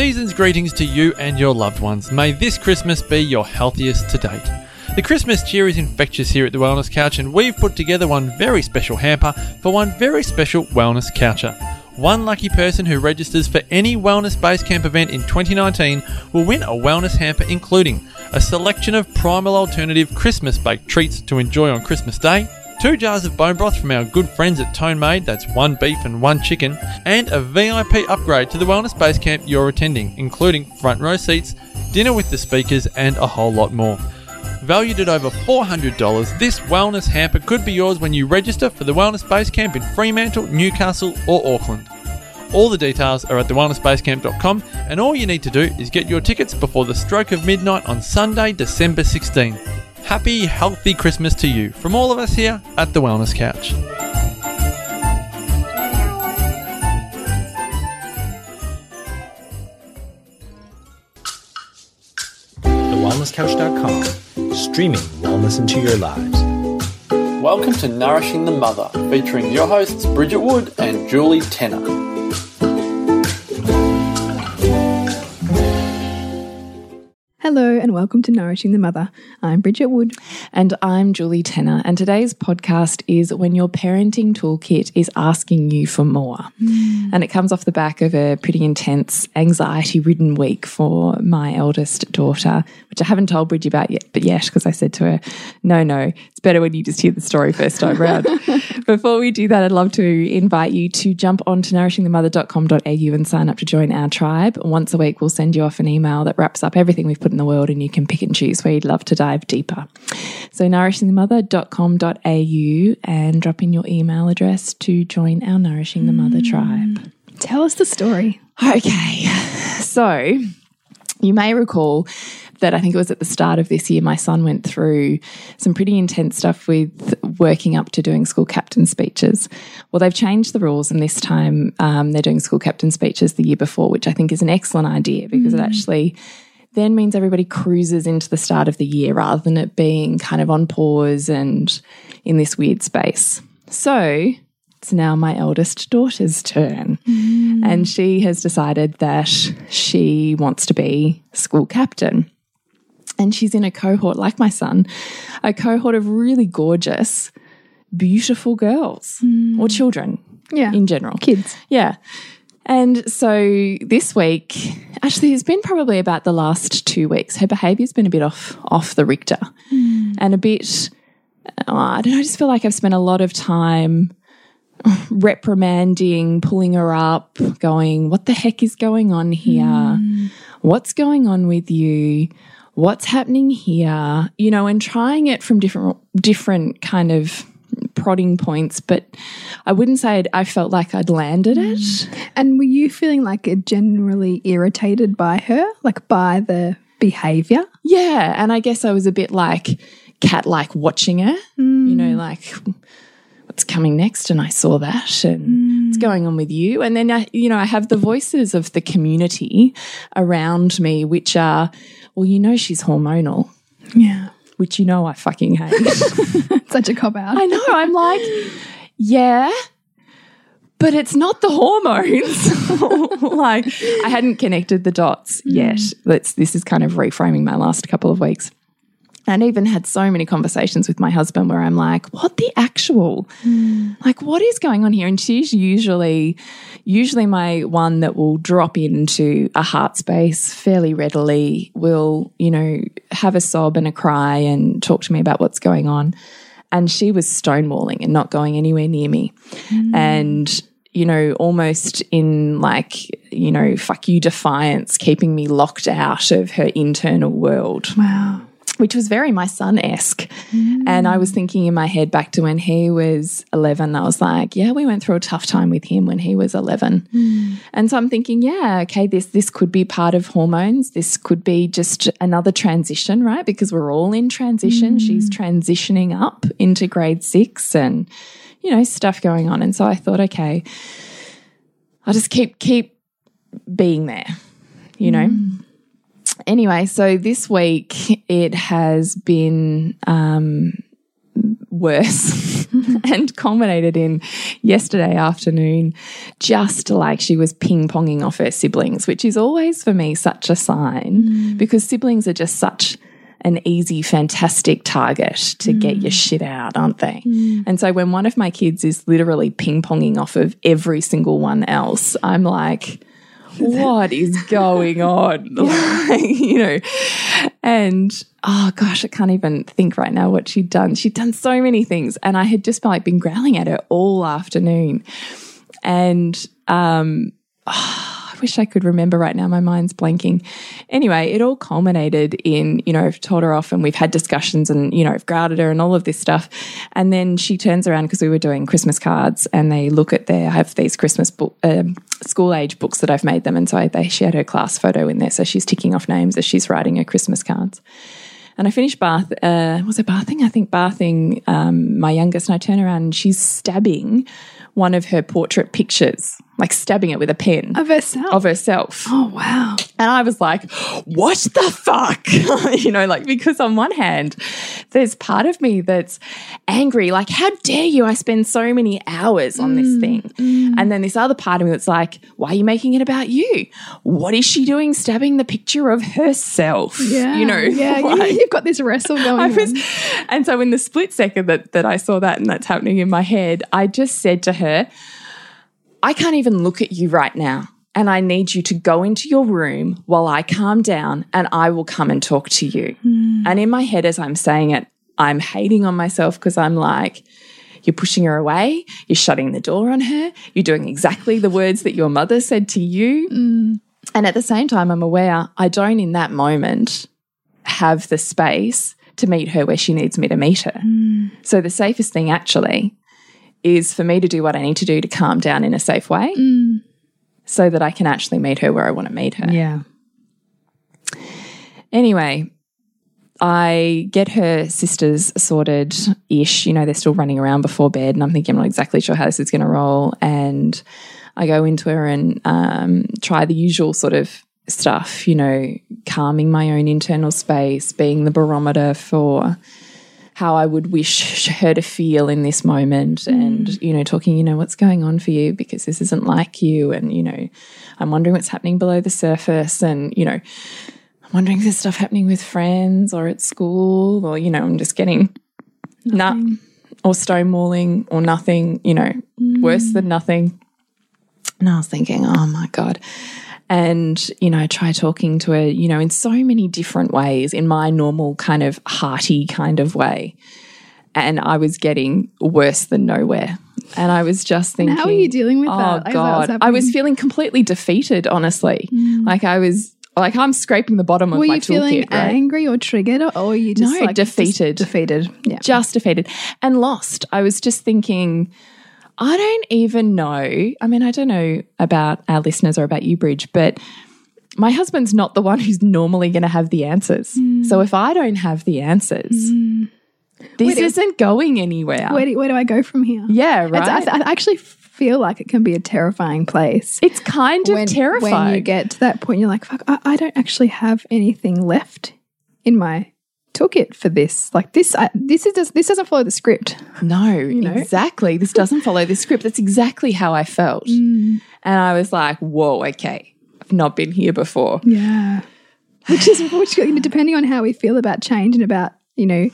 Season's greetings to you and your loved ones. May this Christmas be your healthiest to date. The Christmas cheer is infectious here at the Wellness Couch, and we've put together one very special hamper for one very special Wellness Coucher. One lucky person who registers for any Wellness Basecamp event in 2019 will win a wellness hamper including a selection of primal alternative Christmas baked treats to enjoy on Christmas Day, two jars of bone broth from our good friends at Tone Made, that's one beef and one chicken, and a VIP upgrade to the Wellness Basecamp you're attending, including front row seats, dinner with the speakers, and a whole lot more. Valued at over $400, this wellness hamper could be yours when you register for the Wellness Basecamp in Fremantle, Newcastle, or Auckland. All the details are at thewellnessbasecamp.com, and all you need to do is get your tickets before the stroke of midnight on Sunday, December 16. Happy, healthy Christmas to you from all of us here at the Wellness Couch. TheWellnessCouch.com, streaming wellness into your lives. Welcome to Nourishing the Mother, featuring your hosts Bridget Wood and Julie Tenner. Hello and welcome to Nourishing the Mother. I'm Bridget Wood. And I'm Julie Tenner. And today's podcast is When Your Parenting Toolkit is Asking You for More. Mm. And it comes off the back of a pretty intense, anxiety ridden week for my eldest daughter, which I haven't told Bridget about yet, but yet, because I said to her, no, no, it's better when you just hear the story first time round. Before we do that, I'd love to invite you to jump on to nourishingthemother.com.au and sign up to join our tribe. Once a week, we'll send you off an email that wraps up everything we've put in the world and you can pick and choose where you'd love to dive deeper. So, nourishingthemother.com.au and drop in your email address to join our Nourishing the Mother mm. tribe. Tell us the story. Okay. So, you may recall that I think it was at the start of this year, my son went through some pretty intense stuff with working up to doing school captain speeches. Well, they've changed the rules, and this time um, they're doing school captain speeches the year before, which I think is an excellent idea because mm. it actually then means everybody cruises into the start of the year rather than it being kind of on pause and in this weird space. So it's now my eldest daughter's turn. Mm. And she has decided that she wants to be school captain. And she's in a cohort, like my son, a cohort of really gorgeous, beautiful girls mm. or children. Yeah. In general. Kids. Yeah. And so this week, actually, it's been probably about the last two weeks. Her behaviour's been a bit off off the Richter, mm. and a bit. Oh, I don't know. I just feel like I've spent a lot of time reprimanding, pulling her up, going, "What the heck is going on here? Mm. What's going on with you? What's happening here?" You know, and trying it from different different kind of prodding points, but I wouldn't say I'd, I felt like I'd landed it. Mm. And were you feeling like generally irritated by her, like by the behavior? Yeah. And I guess I was a bit like cat like watching her, mm. you know, like what's coming next and I saw that and mm. what's going on with you and then I you know I have the voices of the community around me which are well you know she's hormonal yeah which you know I fucking hate. Such a cop out. I know. I'm like, yeah, but it's not the hormones. like, I hadn't connected the dots mm. yet. Let's, this is kind of reframing my last couple of weeks. And even had so many conversations with my husband where I'm like, what the actual? Mm. Like, what is going on here? And she's usually, usually my one that will drop into a heart space fairly readily, will, you know, have a sob and a cry and talk to me about what's going on. And she was stonewalling and not going anywhere near me. Mm. And you know, almost in like, you know, fuck you defiance, keeping me locked out of her internal world. Wow which was very my son esque. Mm. And I was thinking in my head back to when he was 11, I was like, yeah, we went through a tough time with him when he was 11. Mm. And so I'm thinking, yeah, okay, this, this could be part of hormones. This could be just another transition, right? Because we're all in transition. Mm. She's transitioning up into grade six and, you know, stuff going on. And so I thought, okay, I'll just keep, keep being there, you know? Mm anyway, so this week it has been um, worse and culminated in yesterday afternoon, just like she was ping ponging off her siblings, which is always for me such a sign because siblings are just such an easy, fantastic target to get your shit out, aren't they? And so when one of my kids is literally ping ponging off of every single one else, I'm like, what is going on? Like, you know, and oh gosh, I can't even think right now what she'd done. She'd done so many things, and I had just like been growling at her all afternoon. And um, I wish I could remember right now. My mind's blanking. Anyway, it all culminated in, you know, I've told her off and we've had discussions and, you know, I've grounded her and all of this stuff. And then she turns around because we were doing Christmas cards and they look at their, I have these Christmas book, um, school age books that I've made them. And so I, they, she had her class photo in there. So she's ticking off names as she's writing her Christmas cards. And I finished bath. Uh, was it bathing? I think bathing um, my youngest, and I turn around and she's stabbing one of her portrait pictures, like stabbing it with a pen Of herself. of herself. oh, wow. And I was like, what the fuck? you know, like, because on one hand, there's part of me that's angry, like, how dare you? I spend so many hours on this Mm, thing. And then this other part of me that's like, why are you making it about you? What is she doing stabbing the picture of herself? Yeah. You know, yeah, like- you've got this wrestle going was, and so in the split second that, that I saw that and that's happening in my head, I just said to her, I can't even look at you right now. And I need you to go into your room while I calm down and I will come and talk to you. Hmm. And in my head, as I'm saying it, I'm hating on myself because I'm like, you're pushing her away, you're shutting the door on her, you're doing exactly the words that your mother said to you. Hmm. And at the same time, I'm aware I don't in that moment have the space to meet her where she needs me to meet her. Hmm. So the safest thing actually is for me to do what I need to do to calm down in a safe way so that I can actually meet her where I want to meet her. yeah. Anyway, I get her sisters sorted ish. You know, they're still running around before bed, and I'm thinking, I'm not exactly sure how this is going to roll. And I go into her and um, try the usual sort of stuff, you know, calming my own internal space, being the barometer for how I would wish her to feel in this moment mm. and, you know, talking, you know, what's going on for you because this isn't like you. And, you know, I'm wondering what's happening below the surface. And, you know, I'm wondering if there's stuff happening with friends or at school or, you know, I'm just getting nah or stonewalling or nothing, you know, worse mm. than nothing. And I was thinking, oh my God. And, you know, try talking to her, you know, in so many different ways, in my normal kind of hearty kind of way. And I was getting worse than nowhere. And I was just thinking, how are you dealing with oh, that? Like, is that what's God. I was feeling completely defeated, honestly. Mm. Like I was, like I'm scraping the bottom of Were my you feeling right? angry or triggered, or, or were you just No, like just defeated. defeated. Yeah. just defeated and lost. I was just thinking, I don't even know. I mean, I don't know about our listeners or about you, Bridge, but my husband's not the one who's normally going to have the answers. Mm. So if I don't have the answers, mm. this Wait, isn't going anywhere. Where do, where do I go from here? yeah, right. I, I actually feel like it can be a terrifying place. it's kind of when, terrifying. when you get to that point. You're like, fuck, I, I don't actually have anything left in my toolkit for this. Like this, I, this is just, this doesn't follow the script. No, know? exactly. This doesn't follow the script. That's exactly how I felt. Mm. And I was like, whoa, okay. I've not been here before. Yeah. Which is which you know, depending on how we feel about change and about, you know,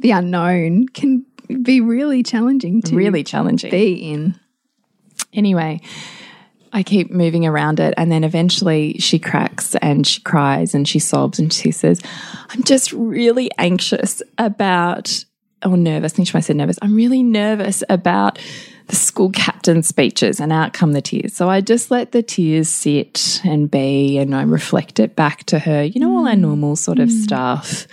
the unknown can be really challenging to Really challenging. be in. Anyway, I keep moving around it. And then eventually she cracks and she cries and she sobs and she says, I'm just really anxious about, or nervous. I think she might have said nervous. I'm really nervous about the school captain speeches and out come the tears. So I just let the tears sit and be and I reflect it back to her, you know, all our mm. normal sort of mm. stuff.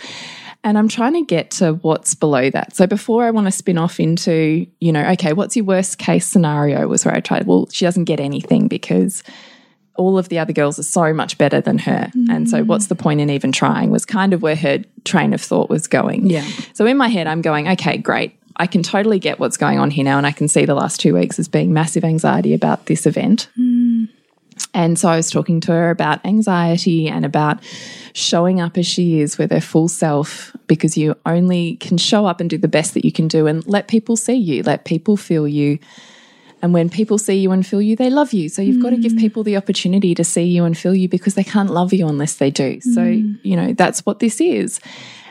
And I'm trying to get to what's below that. So before I want to spin off into, you know, okay, what's your worst case scenario was where I tried, well, she doesn't get anything because all of the other girls are so much better than her. And so what's the point in even trying was kind of where her train of thought was going. Yeah. So in my head, I'm going, okay, great. I can totally get what's going on here now. And I can see the last two weeks as being massive anxiety about this event. And so I was talking to her about anxiety and about showing up as she is with her full self because you only can show up and do the best that you can do and let people see you, let people feel you. And when people see you and feel you, they love you. So you've got to give mm. people the opportunity to see you and feel you because they can't love you unless they do. So, mm. you know, that's what this is.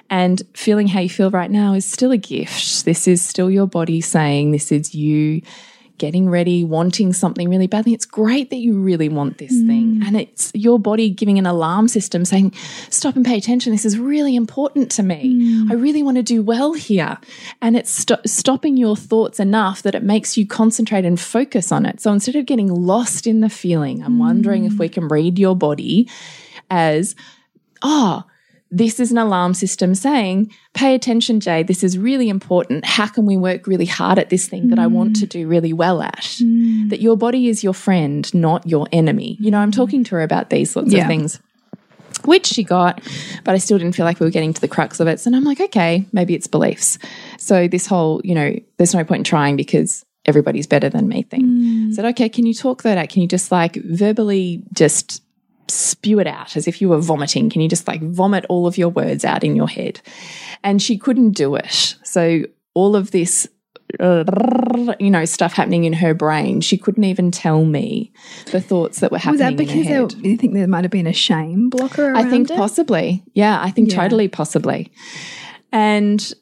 And feeling how you feel right now is still a gift. This is still your body saying, This is you getting ready, wanting something really badly. It's great that you really want this mm. thing. And it's your body giving an alarm system saying, Stop and pay attention. This is really important to me. Mm. I really want to do well here. And it's sto- stopping your thoughts enough that it makes you concentrate and focus on it. So instead of getting lost in the feeling, I'm wondering if mm. we can read your body as, oh, this is an alarm system saying, pay attention, Jay, this is really important. How can we work really hard at this thing that I want to mm. do really well at? Mm. That your body is your friend, not your enemy. You know, I'm mm. talking to her about these sorts Yeah. of things. Which she got, but I still didn't feel like we were getting to the crux of it. So I'm like, okay, maybe it's beliefs. So this whole, you know, there's no point in trying because everybody's better than me thing. I said, okay, can you talk that out? Can you just like verbally just spew it out as if you were vomiting. Can you just like vomit all of your words out in your head? And she couldn't do it. So all of this, uh, you know, stuff happening in her brain, she couldn't even tell me the thoughts that were Was happening. that in because her there, head. you think there might have been a shame blocker I think it? possibly. Yeah, I think Yeah. totally possibly. And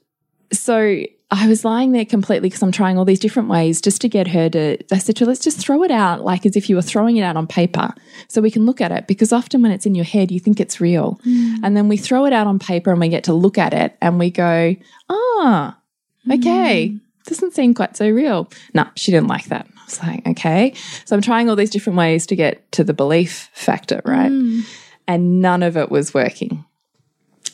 so I was lying there completely because I'm trying all these different ways just to get her to. I said to her, let's just throw it out like as if you were throwing it out on paper so we can look at it. Because often when it's in your head, you think it's real. Mm. And then we throw it out on paper and we get to look at it and we go, ah, okay, mm. doesn't seem quite so real. No, she didn't like that. I was like, okay. So I'm trying all these different ways to get to the belief factor, right? Mm. And none of it was working.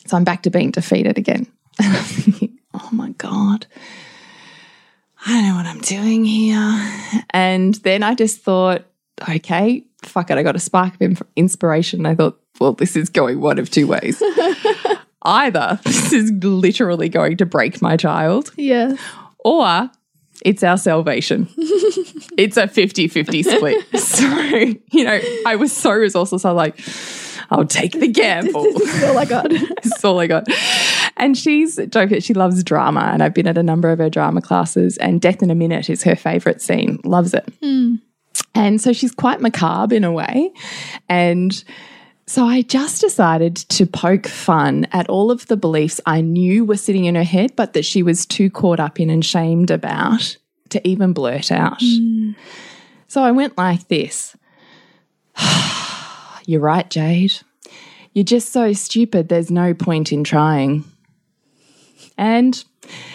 So I'm back to being defeated again. And I'm thinking, oh my God, I don't know what I'm doing here. And then I just thought, okay, fuck it. I got a spark of in- inspiration. I thought, well, this is going one of two ways. Either this is literally going to break my child, Yeah. or it's our salvation. it's a 50 50 split. So, you know, I was so resourceful. So I'm like, I'll take the gamble. This is all I got. That's all I got. And she's forget, she loves drama, and I've been at a number of her drama classes. And Death in a Minute is her favorite scene. Loves it. Hmm. And so she's quite macabre in a way. And so I just decided to poke fun at all of the beliefs I knew were sitting in her head, but that she was too caught up in and shamed about to even blurt out. Hmm. So I went like this. You're right, Jade. You're just so stupid, there's no point in trying. And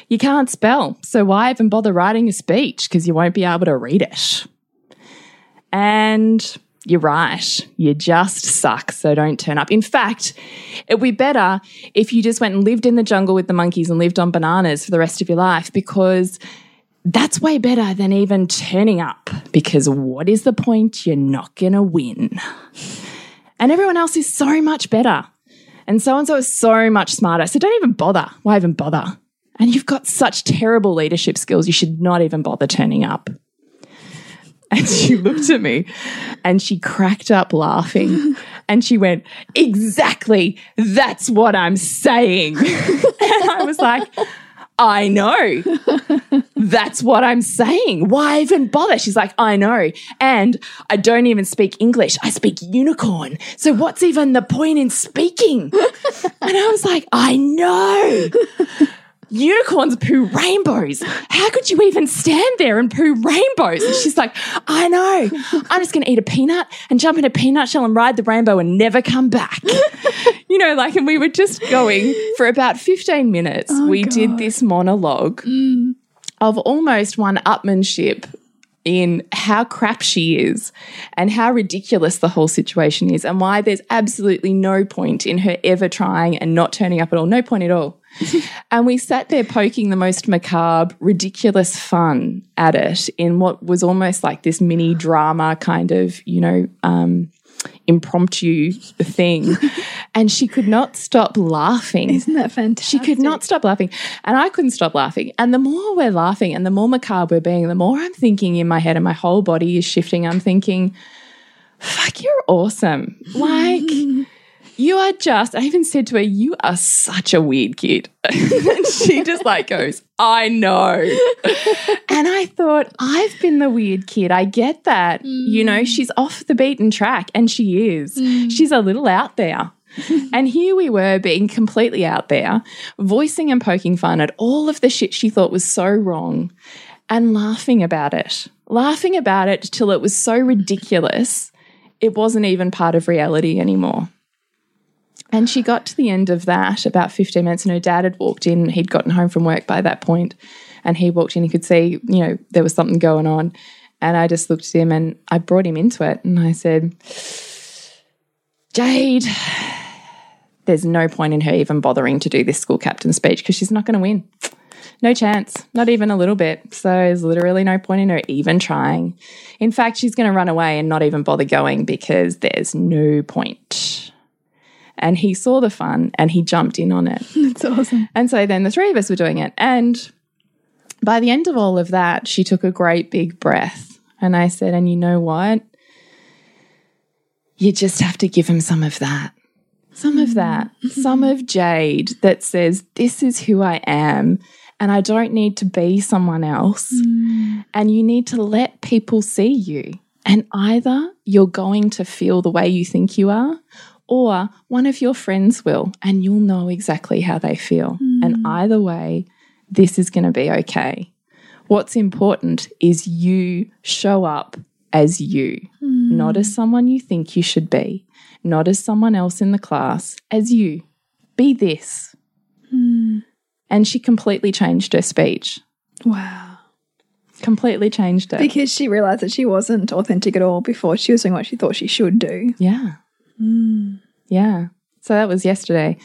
you can't spell, so why even bother writing a speech? Because you won't be able to read it. And you're right, you just suck, so don't turn up. In fact, it would be better if you just went and lived in the jungle with the monkeys and lived on bananas for the rest of your life because that's way better than even turning up. Because what is the point? You're not going to win. And everyone else is so much better. And so and so is so much smarter. So don't even bother. Why even bother? And you've got such terrible leadership skills, you should not even bother turning up. And she looked at me and she cracked up laughing. And she went, Exactly. That's what I'm saying. And I was like, I know. That's what I'm saying. Why even bother? She's like, I know. And I don't even speak English. I speak unicorn. So what's even the point in speaking? And I was like, I know. Unicorns poo rainbows. How could you even stand there and poo rainbows? And she's like, I know. I'm just going to eat a peanut and jump in a peanut shell and ride the rainbow and never come back. you know, like, and we were just going for about 15 minutes. Oh, we did this monologue mm. of almost one upmanship in how crap she is and how ridiculous the whole situation is and why there's absolutely no point in her ever trying and not turning up at all. No point at all. and we sat there poking the most macabre, ridiculous fun at it in what was almost like this mini drama kind of, you know, um, impromptu thing. and she could not stop laughing. Isn't that fantastic? She could not stop laughing. And I couldn't stop laughing. And the more we're laughing and the more macabre we're being, the more I'm thinking in my head and my whole body is shifting. I'm thinking, fuck, you're awesome. Like, you are just, I even said to her, you are such a weird kid. and she just like goes, I know. and I thought, I've been the weird kid. I get that. You know, mm. she's off the beaten track and she is. Mm. She's a little out there. and here we were being completely out there, voicing and poking fun at all of the shit she thought was so wrong and laughing about it. Laughing about it till it was so ridiculous, it wasn't even part of reality anymore. And she got to the end of that about 15 minutes, and her dad had walked in. He'd gotten home from work by that point, and he walked in. He could see, you know, there was something going on. And I just looked at him and I brought him into it. And I said, Jade, there's no point in her even bothering to do this school captain speech because she's not going to win. No chance, not even a little bit. So there's literally no point in her even trying. In fact, she's going to run away and not even bother going because there's no point. And he saw the fun and he jumped in on it. That's awesome. And so then the three of us were doing it. And by the end of all of that, she took a great big breath. And I said, And you know what? You just have to give him some of that. Some of that. Mm-hmm. Some of Jade that says, This is who I am. And I don't need to be someone else. Mm. And you need to let people see you. And either you're going to feel the way you think you are, or one of your friends will, and you'll know exactly how they feel. And mm. either way, this is going to be okay. What's important is you show up as you, hmm. not as someone you think you should be, not as someone else in the class, as you. Be this. Hmm. And she completely changed her speech, Wow. completely changed it. Because she realized that she wasn't authentic at all before she was doing what she thought she should do. Yeah. Yeah. So that was yesterday.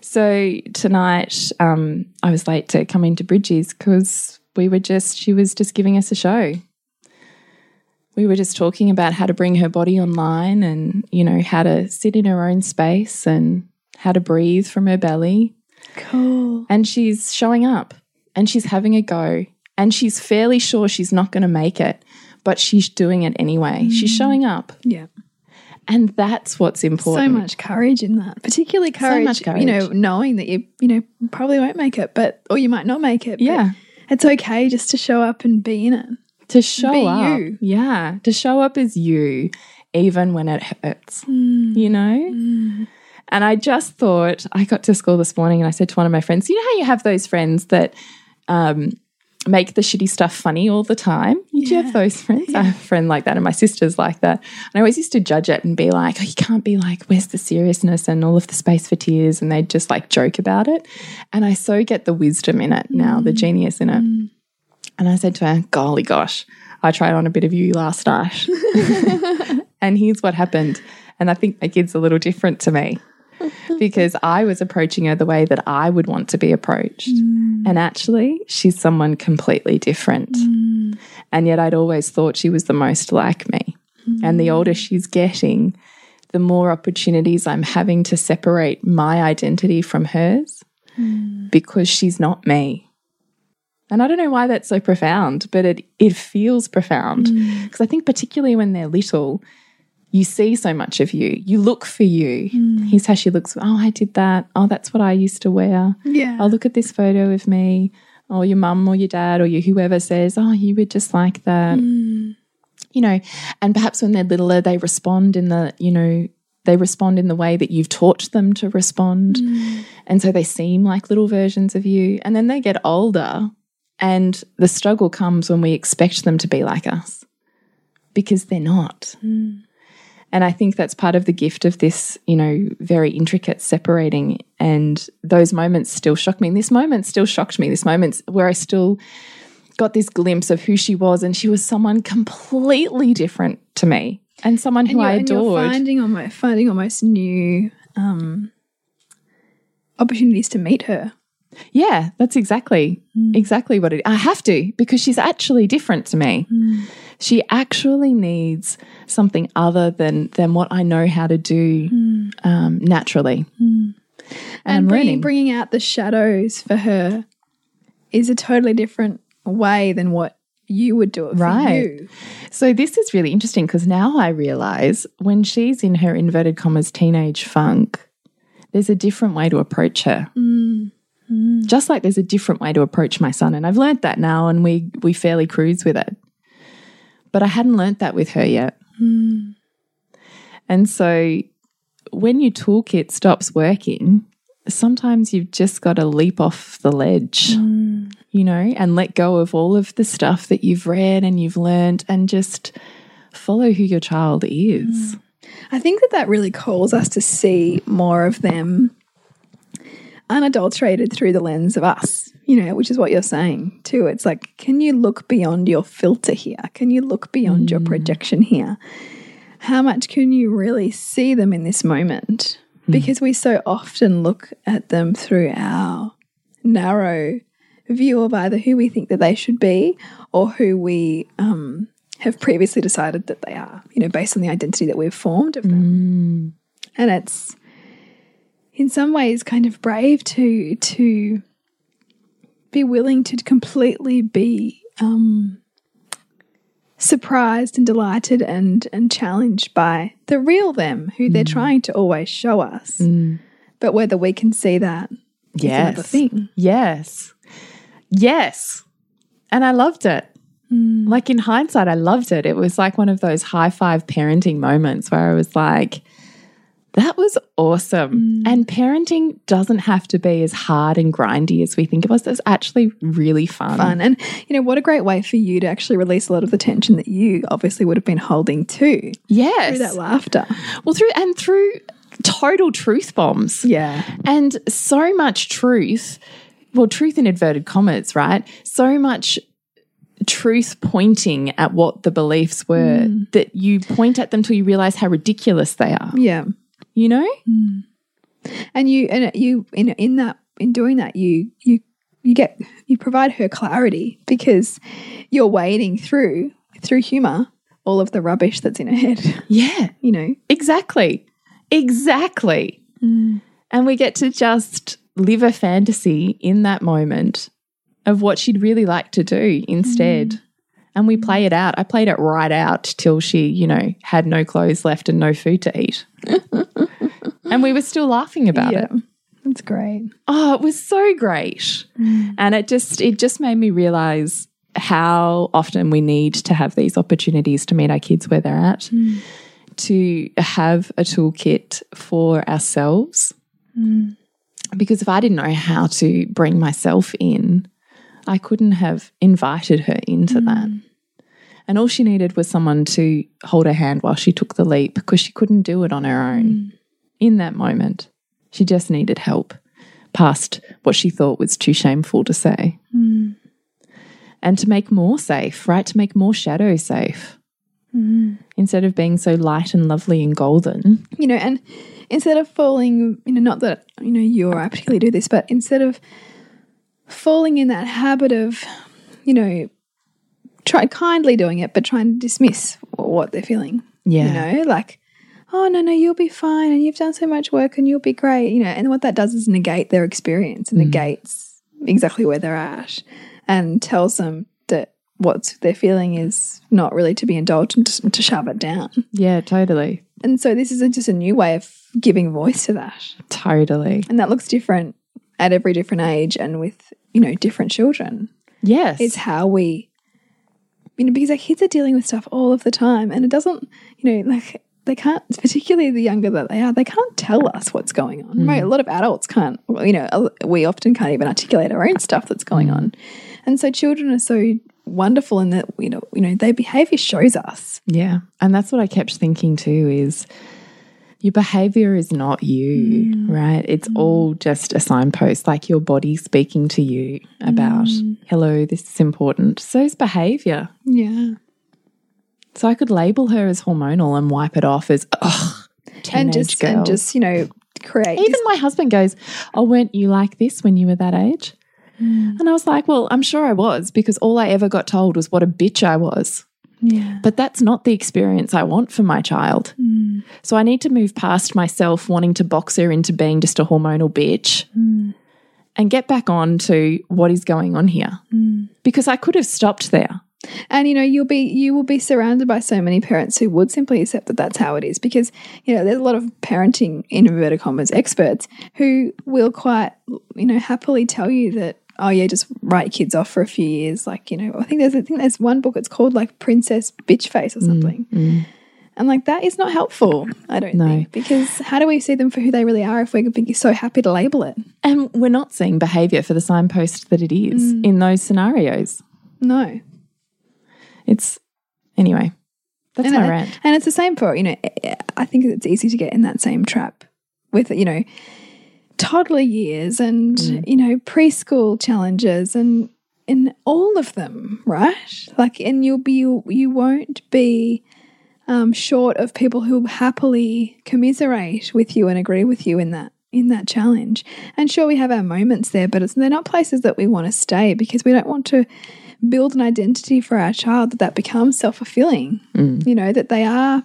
So tonight, um, I was late to come into Bridges because we were just, she was just giving us a show. We were just talking about how to bring her body online and, you know, how to sit in her own space and how to breathe from her belly. Cool. And she's showing up and she's having a go and she's fairly sure she's not going to make it, but she's doing it anyway. She's showing up. Yeah. And that's what's important. So much courage in that. Particularly courage, much you know, knowing that you, you know, probably won't make it, but or you might not make it. but Yeah. It's okay just to show up and be in it. to show Be up. you. Yeah, to show up as you, even when it hurts, Hmm. you know? And I just thought, I got to school this morning and I said to one of my friends, you know how you have those friends that um, make the shitty stuff funny all the time? You do have those friends? I have a friend like that, and my sister's like that. And I always used to judge it and be like, oh, you can't be like, where's the seriousness and all of the space for tears? And they'd just like joke about it. And I so get the wisdom in it now, the mm. genius in it. And I said to her, Golly gosh, I tried on a bit of you last night. and here's what happened. And I think my kid's a little different to me because I was approaching her the way that I would want to be approached. Mm. And actually, she's someone completely different. Mm. And yet, I'd always thought she was the most like me. And the older mm. she's getting, the more opportunities I'm having to separate my identity from hers because she's not me. And I don't know why that's so profound, but it it feels profound because I think particularly when they're little, you see so much of you. You look for you. Mm. Here's how she looks. Oh, I did that. Oh, that's what I used to wear. Yeah. Oh, look at this photo of me. Or your mum or your dad or your whoever says, Oh, you were just like that. Mm. You know, and perhaps when they're littler, they respond in the, you know, they respond in the way that you've taught them to respond. Mm. And so they seem like little versions of you. And then they get older, and the struggle comes when we expect them to be like us because they're not. And I think that's part of the gift of this, you know, very intricate separating. And those moments still shock me. And this moment still shocked me. This moment where I still got this glimpse of who she was, and she was someone completely different to me, and someone who and I you're, and you're adored. finding almost finding almost new um, opportunities to meet her. Yeah, that's exactly mm. exactly what it. I have to because she's actually different to me. Mm. She actually needs something other than than what I know how to do mm. um, naturally. And, And bringing, bringing out the shadows for her is a totally different way than what you would do it for Right. you. So this is really interesting because now I realize when she's in her inverted commas teenage funk, there's a different way to approach her. Mm. Just like there's a different way to approach my son, and I've learnt that now, and we we fairly cruise with it. But I hadn't learnt that with her yet, mm. and so when your toolkit stops working, sometimes you've just got to leap off the ledge mm. you know, and let go of all of the stuff that you've read and you've learned and just follow who your child is. I think that that really calls us to see more of them unadulterated through the lens of us, you know, which is what you're saying too. It's like, can you look beyond your filter here? Can you look beyond your mm. projection here? How much can you really see them in this moment? Mm. Because we so often look at them through our narrow view of either who we think that they should be or who we um, have previously decided that they are, you know, based on the identity that we've formed of them. Mm. And it's in some ways kind of brave to to be willing to completely be um, surprised and delighted and and challenged by the real them who they're mm. trying to always show us. Mm. But whether we can see that is another Yes. thing. Yes. Yes. And I loved it. Mm. Like in hindsight, I loved it. It was like one of those high five parenting moments where I was like, that was awesome. Mm. And parenting doesn't have to be as hard and grindy as we think it was. It was actually really fun. fun. And you know, what a great way for you to actually release a lot of the tension that you obviously would have been holding too Yes. through that laughter. Well, through and through total truth bombs. Yeah. And so much truth, well, truth in inverted commas, right? So much truth pointing at what the beliefs were mm. that you point at them till you realize how ridiculous they are, Yeah. You know? Mm. And you and you in in that in doing that you you you get you provide her clarity because you're wading through through humor all of the rubbish that's in her head, Yeah, you know. exactly. Exactly. Mm. And we get to just live a fantasy in that moment of what she'd really like to do instead. Mm. And we play it out. I played it right out till she, you know, had no clothes left and no food to eat. and we were still laughing about it. That's great. Oh, it was so great. Mm. And it just it just made me realize how often we need to have these opportunities to meet our kids where they're at, mm. to have a toolkit for ourselves. Mm. Because if I didn't know how to bring myself in, I couldn't have invited her into that. And all she needed was someone to hold her hand while she took the leap because she couldn't do it on her own in that moment. She just needed help past what she thought was too shameful to say. Hmm. And to make more safe, right? To make more shadow safe. Hmm. Instead of being so light and lovely and golden. you know, and instead of falling, you know, not that you know you or I particularly do this, but instead of falling in that habit of, you know, try kindly doing it, but trying to dismiss what they're feeling. Yeah. You know, like, oh no, no, you'll be fine, and you've done so much work, and you'll be great. You know, and what that does is negate their experience and hmm. negates exactly where they're at, and tells them that what they're feeling is not really to be indulged and to, to shove it down. Yeah, totally. And so this is a, just a new way of giving voice to that. Totally. And that looks different at every different age and with, you know, different children. Yes. It's how we, you know, because our kids are dealing with stuff all of the time and it doesn't, you know, like they can't, particularly the younger that they are, they can't tell us what's going on. Right? Mm. A lot of adults can't, well, you know, we often can't even articulate our own stuff that's going mm. on. And so children are so wonderful in that, you know, you know, their behavior shows us. Yeah. And that's what I kept thinking too is your behavior is not you, mm. right? It's all just a signpost, like your body speaking to you about, hello, this is important. So is behavior. Yeah. So I could label her as hormonal and wipe it off as, ugh, teenage And just, girl. and just, you know, create Even my husband goes, Oh, weren't you like this when you were that age? Mm. And I was like, Well, I'm sure I was because all I ever got told was what a bitch I was. Yeah. But that's not the experience I want for my child. Mm. So I need to move past myself wanting to box her into being just a hormonal bitch mm. and get back on to what is going on here. Because I could have stopped there. And you know, you'll be you will be surrounded by so many parents who would simply accept that that's how it is because you know there's a lot of parenting in inverted commas experts who will quite you know happily tell you that oh yeah just write kids off for a few years like you know I think there's I think there's one book it's called like Princess Bitch Face or mm, something. Mm. And like that is not helpful, I don't No. think, because how do we see them for who they really are if we're so happy to label it? And we're not seeing behavior for the signpost that it is mm. in those scenarios. No. It's anyway. That's and, my it- rant. and it's the same for, you know, I think it's easy to get in that same trap with, you know, toddler years and, you know, preschool challenges and, in all of them, right? Like, and you'll be, you, you won't be um, short of people who happily commiserate with you and agree with you in that in that challenge. And sure, we have our moments there, but it's, they're not places that we want to stay because we don't want to build an identity for our child that that becomes self fulfilling. Mm. You know that they are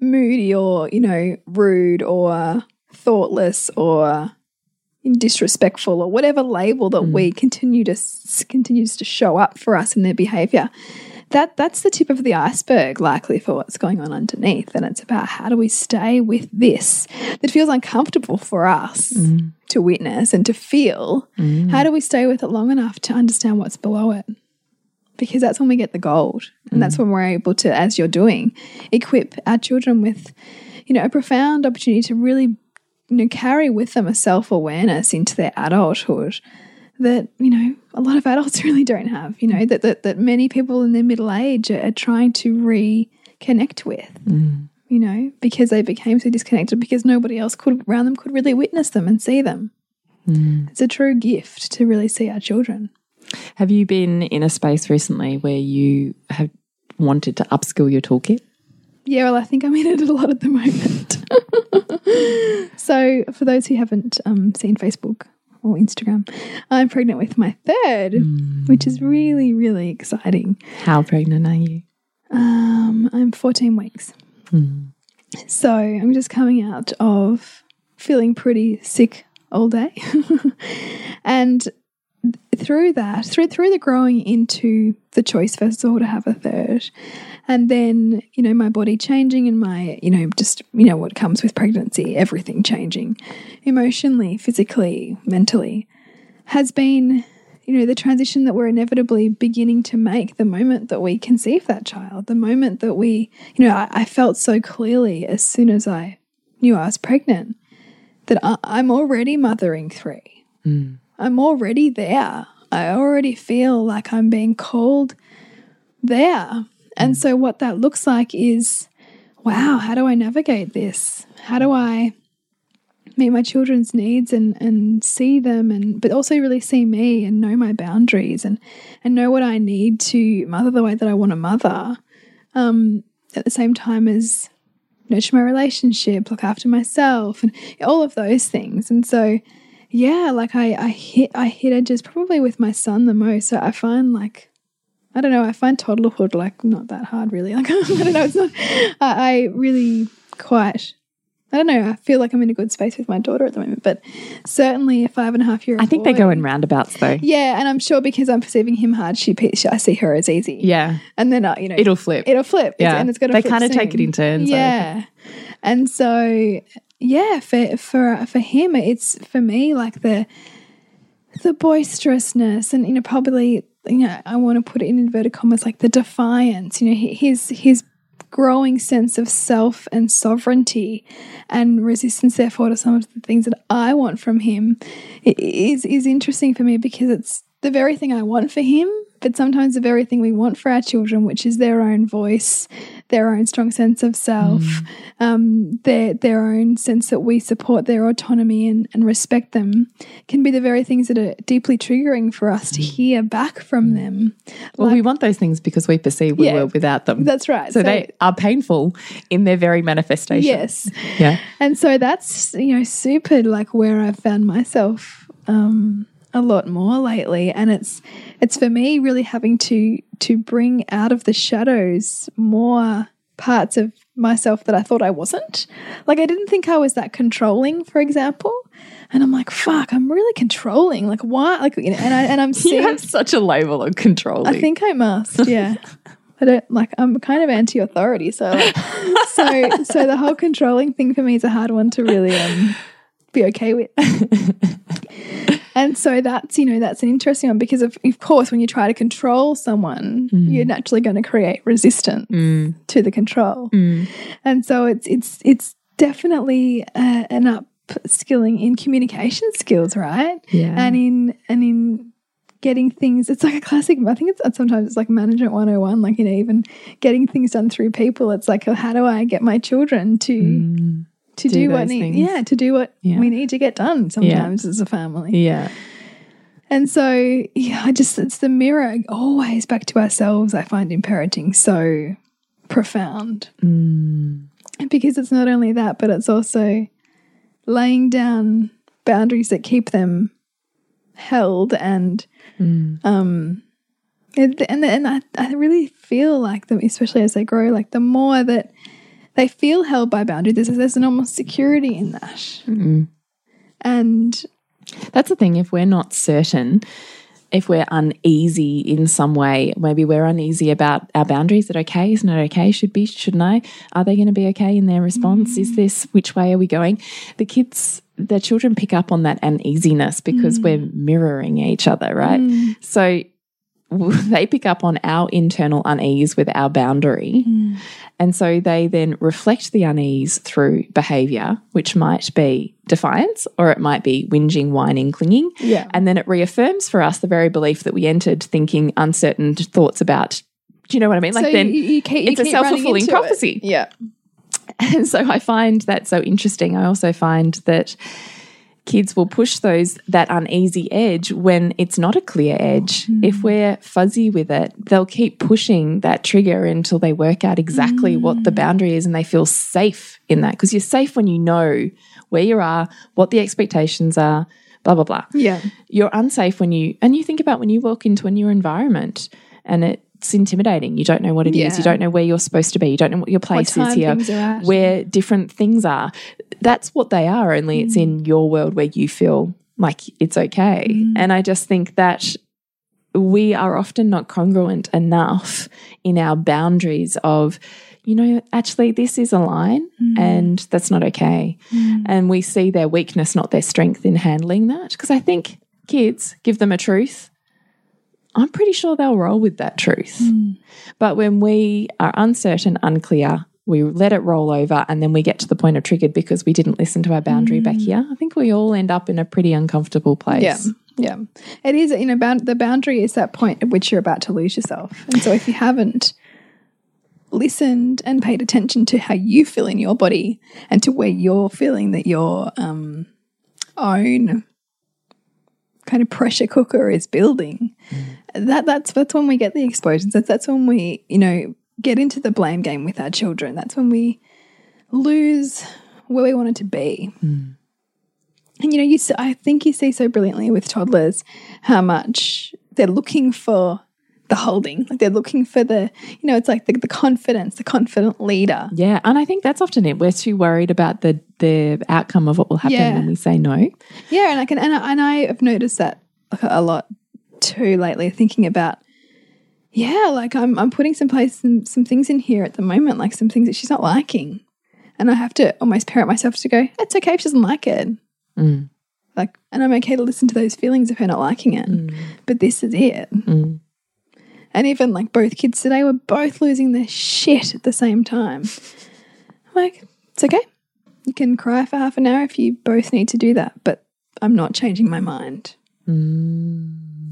moody or you know rude or thoughtless or disrespectful or whatever label that mm. we continue to continues to show up for us in their behavior that that's the tip of the iceberg likely for what's going on underneath. And it's about how do we stay with this that feels uncomfortable for us mm. to witness and to feel. Mm. How do we stay with it long enough to understand what's below it? Because that's when we get the gold. And that's mm. when we're able to as you're doing equip our children with you know a profound opportunity to really you know carry with them a self-awareness into their adulthood that you know a lot of adults really don't have you know that that, that many people in their middle age are, are trying to reconnect with you know because they became so disconnected because nobody else could around them could really witness them and see them it's a true gift to really see our children Have you been in a space recently where you have wanted to upskill your toolkit? Yeah, well, I think I'm in it a lot at the moment. so, for those who haven't um, seen Facebook or Instagram, I'm pregnant with my third, which is really, really exciting. How pregnant are you? Um, I'm 14 weeks. So, I'm just coming out of feeling pretty sick all day. and through that, through through the growing into the choice first of all to have a third, and then you know my body changing and my you know just you know what comes with pregnancy, everything changing, emotionally, physically, mentally, has been you know the transition that we're inevitably beginning to make the moment that we conceive that child, the moment that we you know I, I felt so clearly as soon as I knew I was pregnant that I, I'm already mothering three. Hmm. I'm already there. I already feel like I'm being called there. And so, what that looks like is wow, how do I navigate this? How do I meet my children's needs and, and see them and but also really see me and know my boundaries and and know what I need to mother the way that I want to mother. Um, at the same time as nurture my relationship, look after myself, and all of those things. And so, yeah, like I, I hit, I hit edges probably with my son the most. So I find like, I don't know, I find toddlerhood like not that hard really. Like I don't know, it's not. I, I really quite. I don't know. I feel like I'm in a good space with my daughter at the moment, but certainly a five and a half year. Old. I think they go in roundabouts though. Yeah, and I'm sure because I'm perceiving him hard, she, she I see her as easy. Yeah. and then uh, you know It'll flip. it'll flip. It's- Yeah. and it's got to They kinda take it in turns, Yeah, and so yeah, for for for him, it's for me like the the boisterousness, and you know probably you know I want to put it in inverted commas like the defiance. You know his his growing sense of self and sovereignty and resistance therefore to some of the things that I want from him is is interesting for me because it's the very thing I want for him but sometimes the very thing we want for our children which is their own voice their own strong sense of self um, their their own sense that we support their autonomy and, and respect them can be the very things that are deeply triggering for us to hear back from them Well, we want those things because we perceive we Yeah. were without them. that's right so, they are painful in their very manifestation. yes Yeah. And so that's, you know, super like where I've found myself um a lot more lately. And it's it's for me really having to to bring out of the shadows more parts of myself that I thought I wasn't. Like I didn't think I was that controlling, for example. And I'm like, fuck, I'm really controlling. Like why? Like you know, and I and I'm You have such a label of controlling. I think I must, yeah. I don't like I'm kind of anti authority, so like, so so the whole controlling thing for me is a hard one to really um be okay with. and so that's you know that's an interesting one because of, of course when you try to control someone, mm. you're naturally going to create resistance mm. to the control, mm. and so it's it's it's definitely uh, an upskilling in communication skills, right? Yeah. and in and in getting things it's like a classic i think it's uh, sometimes it's like management 101 like you know even getting things done through people it's like how do i get my children to to do, Do what need things. yeah to do what Yeah. we need to get done sometimes as a family yeah. and so yeah i just it's the mirror always back to ourselves i find in parenting so profound Mm. because it's not only that but it's also laying down boundaries that keep them held and Mm. um and and, and I, I really feel like them especially as they grow like the more that they feel held by boundaries there's, there's an almost security in that Mm. and That's the thing. If we're not certain, if we're uneasy in some way, maybe we're uneasy about our boundaries. Is it okay? Isn't it okay? Should be? Shouldn't I? Are they going to be okay in their response? Is mm-hmm. this which way are we going? The kids, the children pick up on that uneasiness because mm. we're mirroring each other, right? Mm. So w- they pick up on our internal unease with our boundary. Hmm. And so they then reflect the unease through behavior, which might be defiance or it might be whinging, whining, clinging. Yeah. And then it reaffirms for us the very belief that we entered thinking uncertain thoughts about. Do you know what I mean? Like so then you, you keep, it's a running self-fulfilling into it. prophecy. yeah and so I find that so interesting. I also find that kids will push those that uneasy edge when it's not a clear edge. Mm. If we're fuzzy with it, they'll keep pushing that trigger until they work out exactly what the mm. boundary is and they feel safe in that because you're safe when you know where you are, what the expectations are, blah blah blah yeah you're unsafe when you and you think about when you walk into a new environment and it's intimidating you don't know what it is. Yeah. you don't know where you're supposed to be you don't know what your place is here things are at. where different things are that's what they are only it's Mm. in your world where you feel like it's okay Mm. and i just think that we are often not congruent enough in our boundaries of you know actually this is a line Mm. and that's not okay and we see their weakness not their strength in handling that because i think kids give them a truth i'm pretty sure they'll roll with that truth but when we are uncertain unclear we let it roll over and then we get to the point of triggered because we didn't listen to our boundary back here. I think we all end up in a pretty uncomfortable place. Yeah yeah. It is you know bound, the boundary is that point at which you're about to lose yourself. And so if you haven't listened and paid attention to how you feel in your body and to where you're feeling that your um, own kind of pressure cooker is building that that's that's when we get the explosions. That's that's when we you know get into the blame game with our children that's when we lose where we wanted to be hmm. and you know you I think you see so brilliantly with toddlers how much they're looking for the holding like they're looking for the you know it's like the, the confidence the confident leader Yeah, and I think that's often it. We're too worried about the the outcome of what will happen Yeah. when we say no. Yeah, and I can, and I, and I have noticed that a lot too lately. Thinking about, yeah, like I'm I'm putting some place some, some things in here at the moment, like some things that she's not liking, and I have to almost parent myself to go, it's okay if she doesn't like it, Mm. like, and I'm okay to listen to those feelings of her not liking it, but this is it. Mm. And even like both kids today were both losing their shit at the same time. I'm like, it's okay. You can cry for half an hour if you both need to do that, but I'm not changing my mind.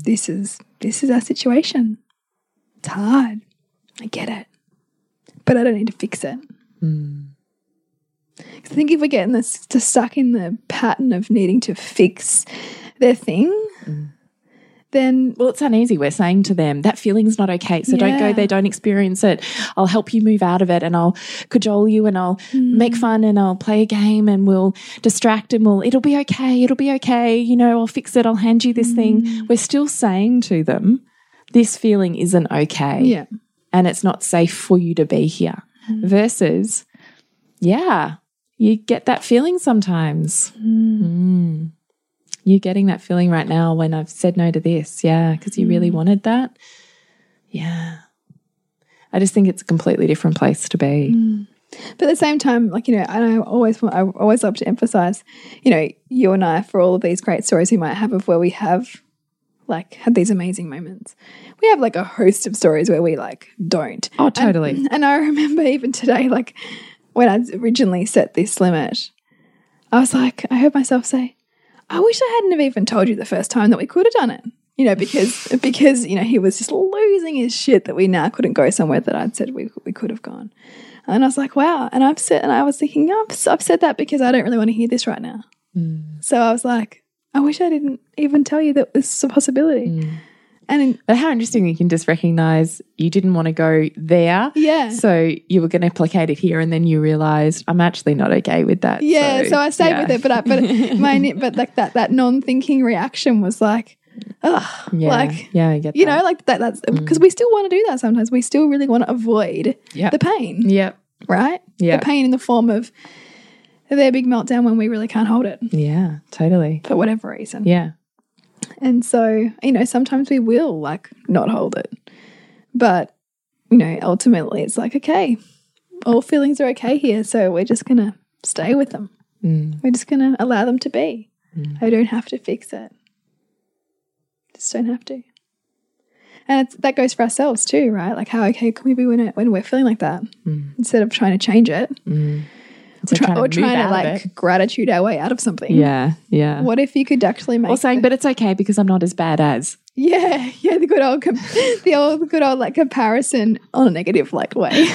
This is this is our situation. It's hard. I get it. But I don't need to fix it. Hmm. 'Cause I think if we get in this to stuck in the pattern of needing to fix their thing, hmm. then Well, it's uneasy. We're saying to them that feeling's not okay, so don't go Yeah. there. Don't experience it. I'll help you move out of it, and I'll cajole you, and I'll hmm. make fun, and I'll play a game, and we'll distract, and we'll. It'll be okay. It'll be okay. You know, I'll fix it. I'll hand you this thing. We're still saying to them, this feeling isn't okay. yeah. and it's not safe for you to be here. Mm-hmm. versus, yeah, you get that feeling sometimes. Mm-hmm. Mm. You're getting that feeling right now when I've said no to this. Yeah, because you really mm-hmm. wanted that. Yeah. I just think it's a completely different place to be. Mm. But at the same time, like you know, and I always want, I always love to emphasize, you know, you and I for all of these great stories we might have of where we have like had these amazing moments. We have like a host of stories where we like don't. Oh, totally. And, and I remember even today, like when I originally set this limit, I was like, I heard myself say, I wish I hadn't have even told you the first time that we could have done it. You know, because because you know he was just losing his shit that we now couldn't go somewhere that I'd said we we could have gone. And I was like, wow. And I've said, and I was thinking, I've, I've said that because I don't really want to hear this right now. Mm. So I was like, I wish I didn't even tell you that this is a possibility. Mm. And in, But how interesting you can just recognize you didn't want to go there. Yeah. So you were going to placate it here and then you realized I'm actually not okay with that. yeah, so, I stayed yeah. with it, but I, but my but like that that non thinking reaction was like, ugh, Yeah. like yeah, I get you that. know, like that. That's mm. because we still want to do that. Sometimes we still really want to avoid Yeah. the pain, Yep. right? Yeah. the pain in the form of their big meltdown when we really can't hold it Yeah, totally. for whatever reason. Yeah. And so, you know, sometimes we will like not hold it. But, you know, ultimately it's like, okay, all feelings are okay here. So we're just going to stay with them. Mm. We're just going to allow them to be. Mm. I don't have to fix it. Just don't have to. And it's, that goes for ourselves too, right? Like, how okay can we be when, it, when we're feeling like that? Mm. Instead of trying to change it mm. Try- trying to or trying to out like it. gratitude our way out of something. Yeah, yeah. What if you could actually make or saying, the- but it's okay because I'm not as bad as. Yeah, yeah, the good old, the old, good old like comparison on a negative like way.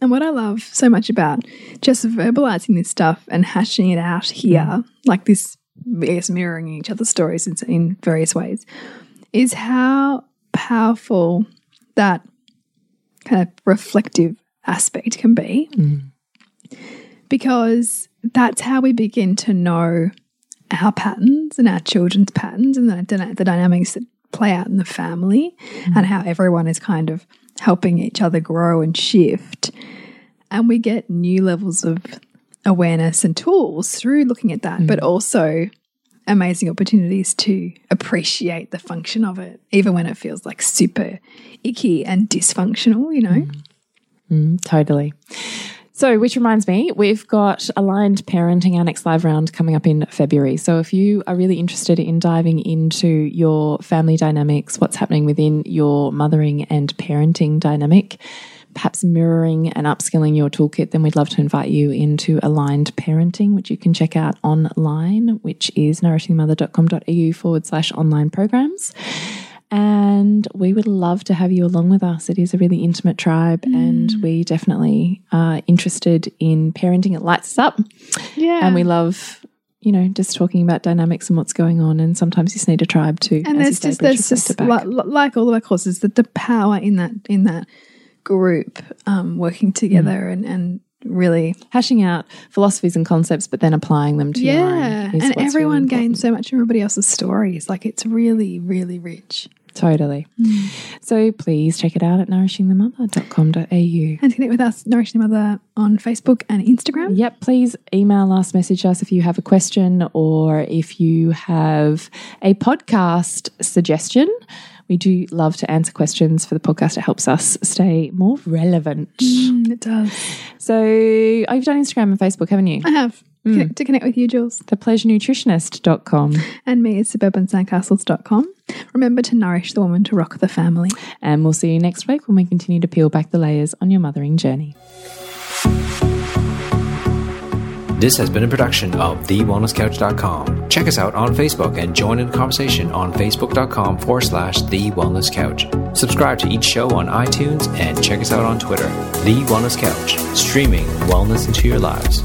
and what I love so much about just verbalizing this stuff and hashing it out here, mm. like this, I guess, mirroring each other's stories in, in various ways, is how powerful that kind of reflective aspect can be. Because that's how we begin to know our patterns and our children's patterns and the, the dynamics that play out in the family and how everyone is kind of helping each other grow and shift. And we get new levels of awareness and tools through looking at that, but also amazing opportunities to appreciate the function of it, even when it feels like super icky and dysfunctional, you know? Mm, Mm, totally. So, which reminds me, we've got aligned parenting, our next live round coming up in February. So, if you are really interested in diving into your family dynamics, what's happening within your mothering and parenting dynamic, perhaps mirroring and upskilling your toolkit, then we'd love to invite you into aligned parenting, which you can check out online, which is nourishingmother.com.au forward slash online programs. And we would love to have you along with us. It is a really intimate tribe, and we definitely are interested in parenting. It lights us up, Yeah. and we love, you know, just talking about dynamics and what's going on. And sometimes you just need a tribe too. and there's just there's just like, like all of our courses that the power in that in that group um, working together and and really hashing out philosophies and concepts, but then applying them to your yeah and everyone really gains so much from everybody else's stories like it's really really rich Totally. So please check it out at nourishingthemother.com.au. and connect with us nourishing the mother on facebook and instagram Yep, please email us, message us if you have a question or if you have a podcast suggestion. We do love to answer questions for the podcast. It helps us stay more relevant. Mm, it does So, oh, you've done Instagram and Facebook, haven't you? i have Hmm. Connect- to connect with you jules Thepleasurenutritionist.com. and me at suburbansandcastles.com remember to nourish the woman to rock the family And we'll see you next week when we continue to peel back the layers on your mothering journey. This has been a production of TheWellnessCouch.com. Check us out on Facebook and join in the conversation on Facebook.com forward slash The Wellness Couch. Subscribe to each show on iTunes and check us out on Twitter. The Wellness Couch, streaming wellness into your lives.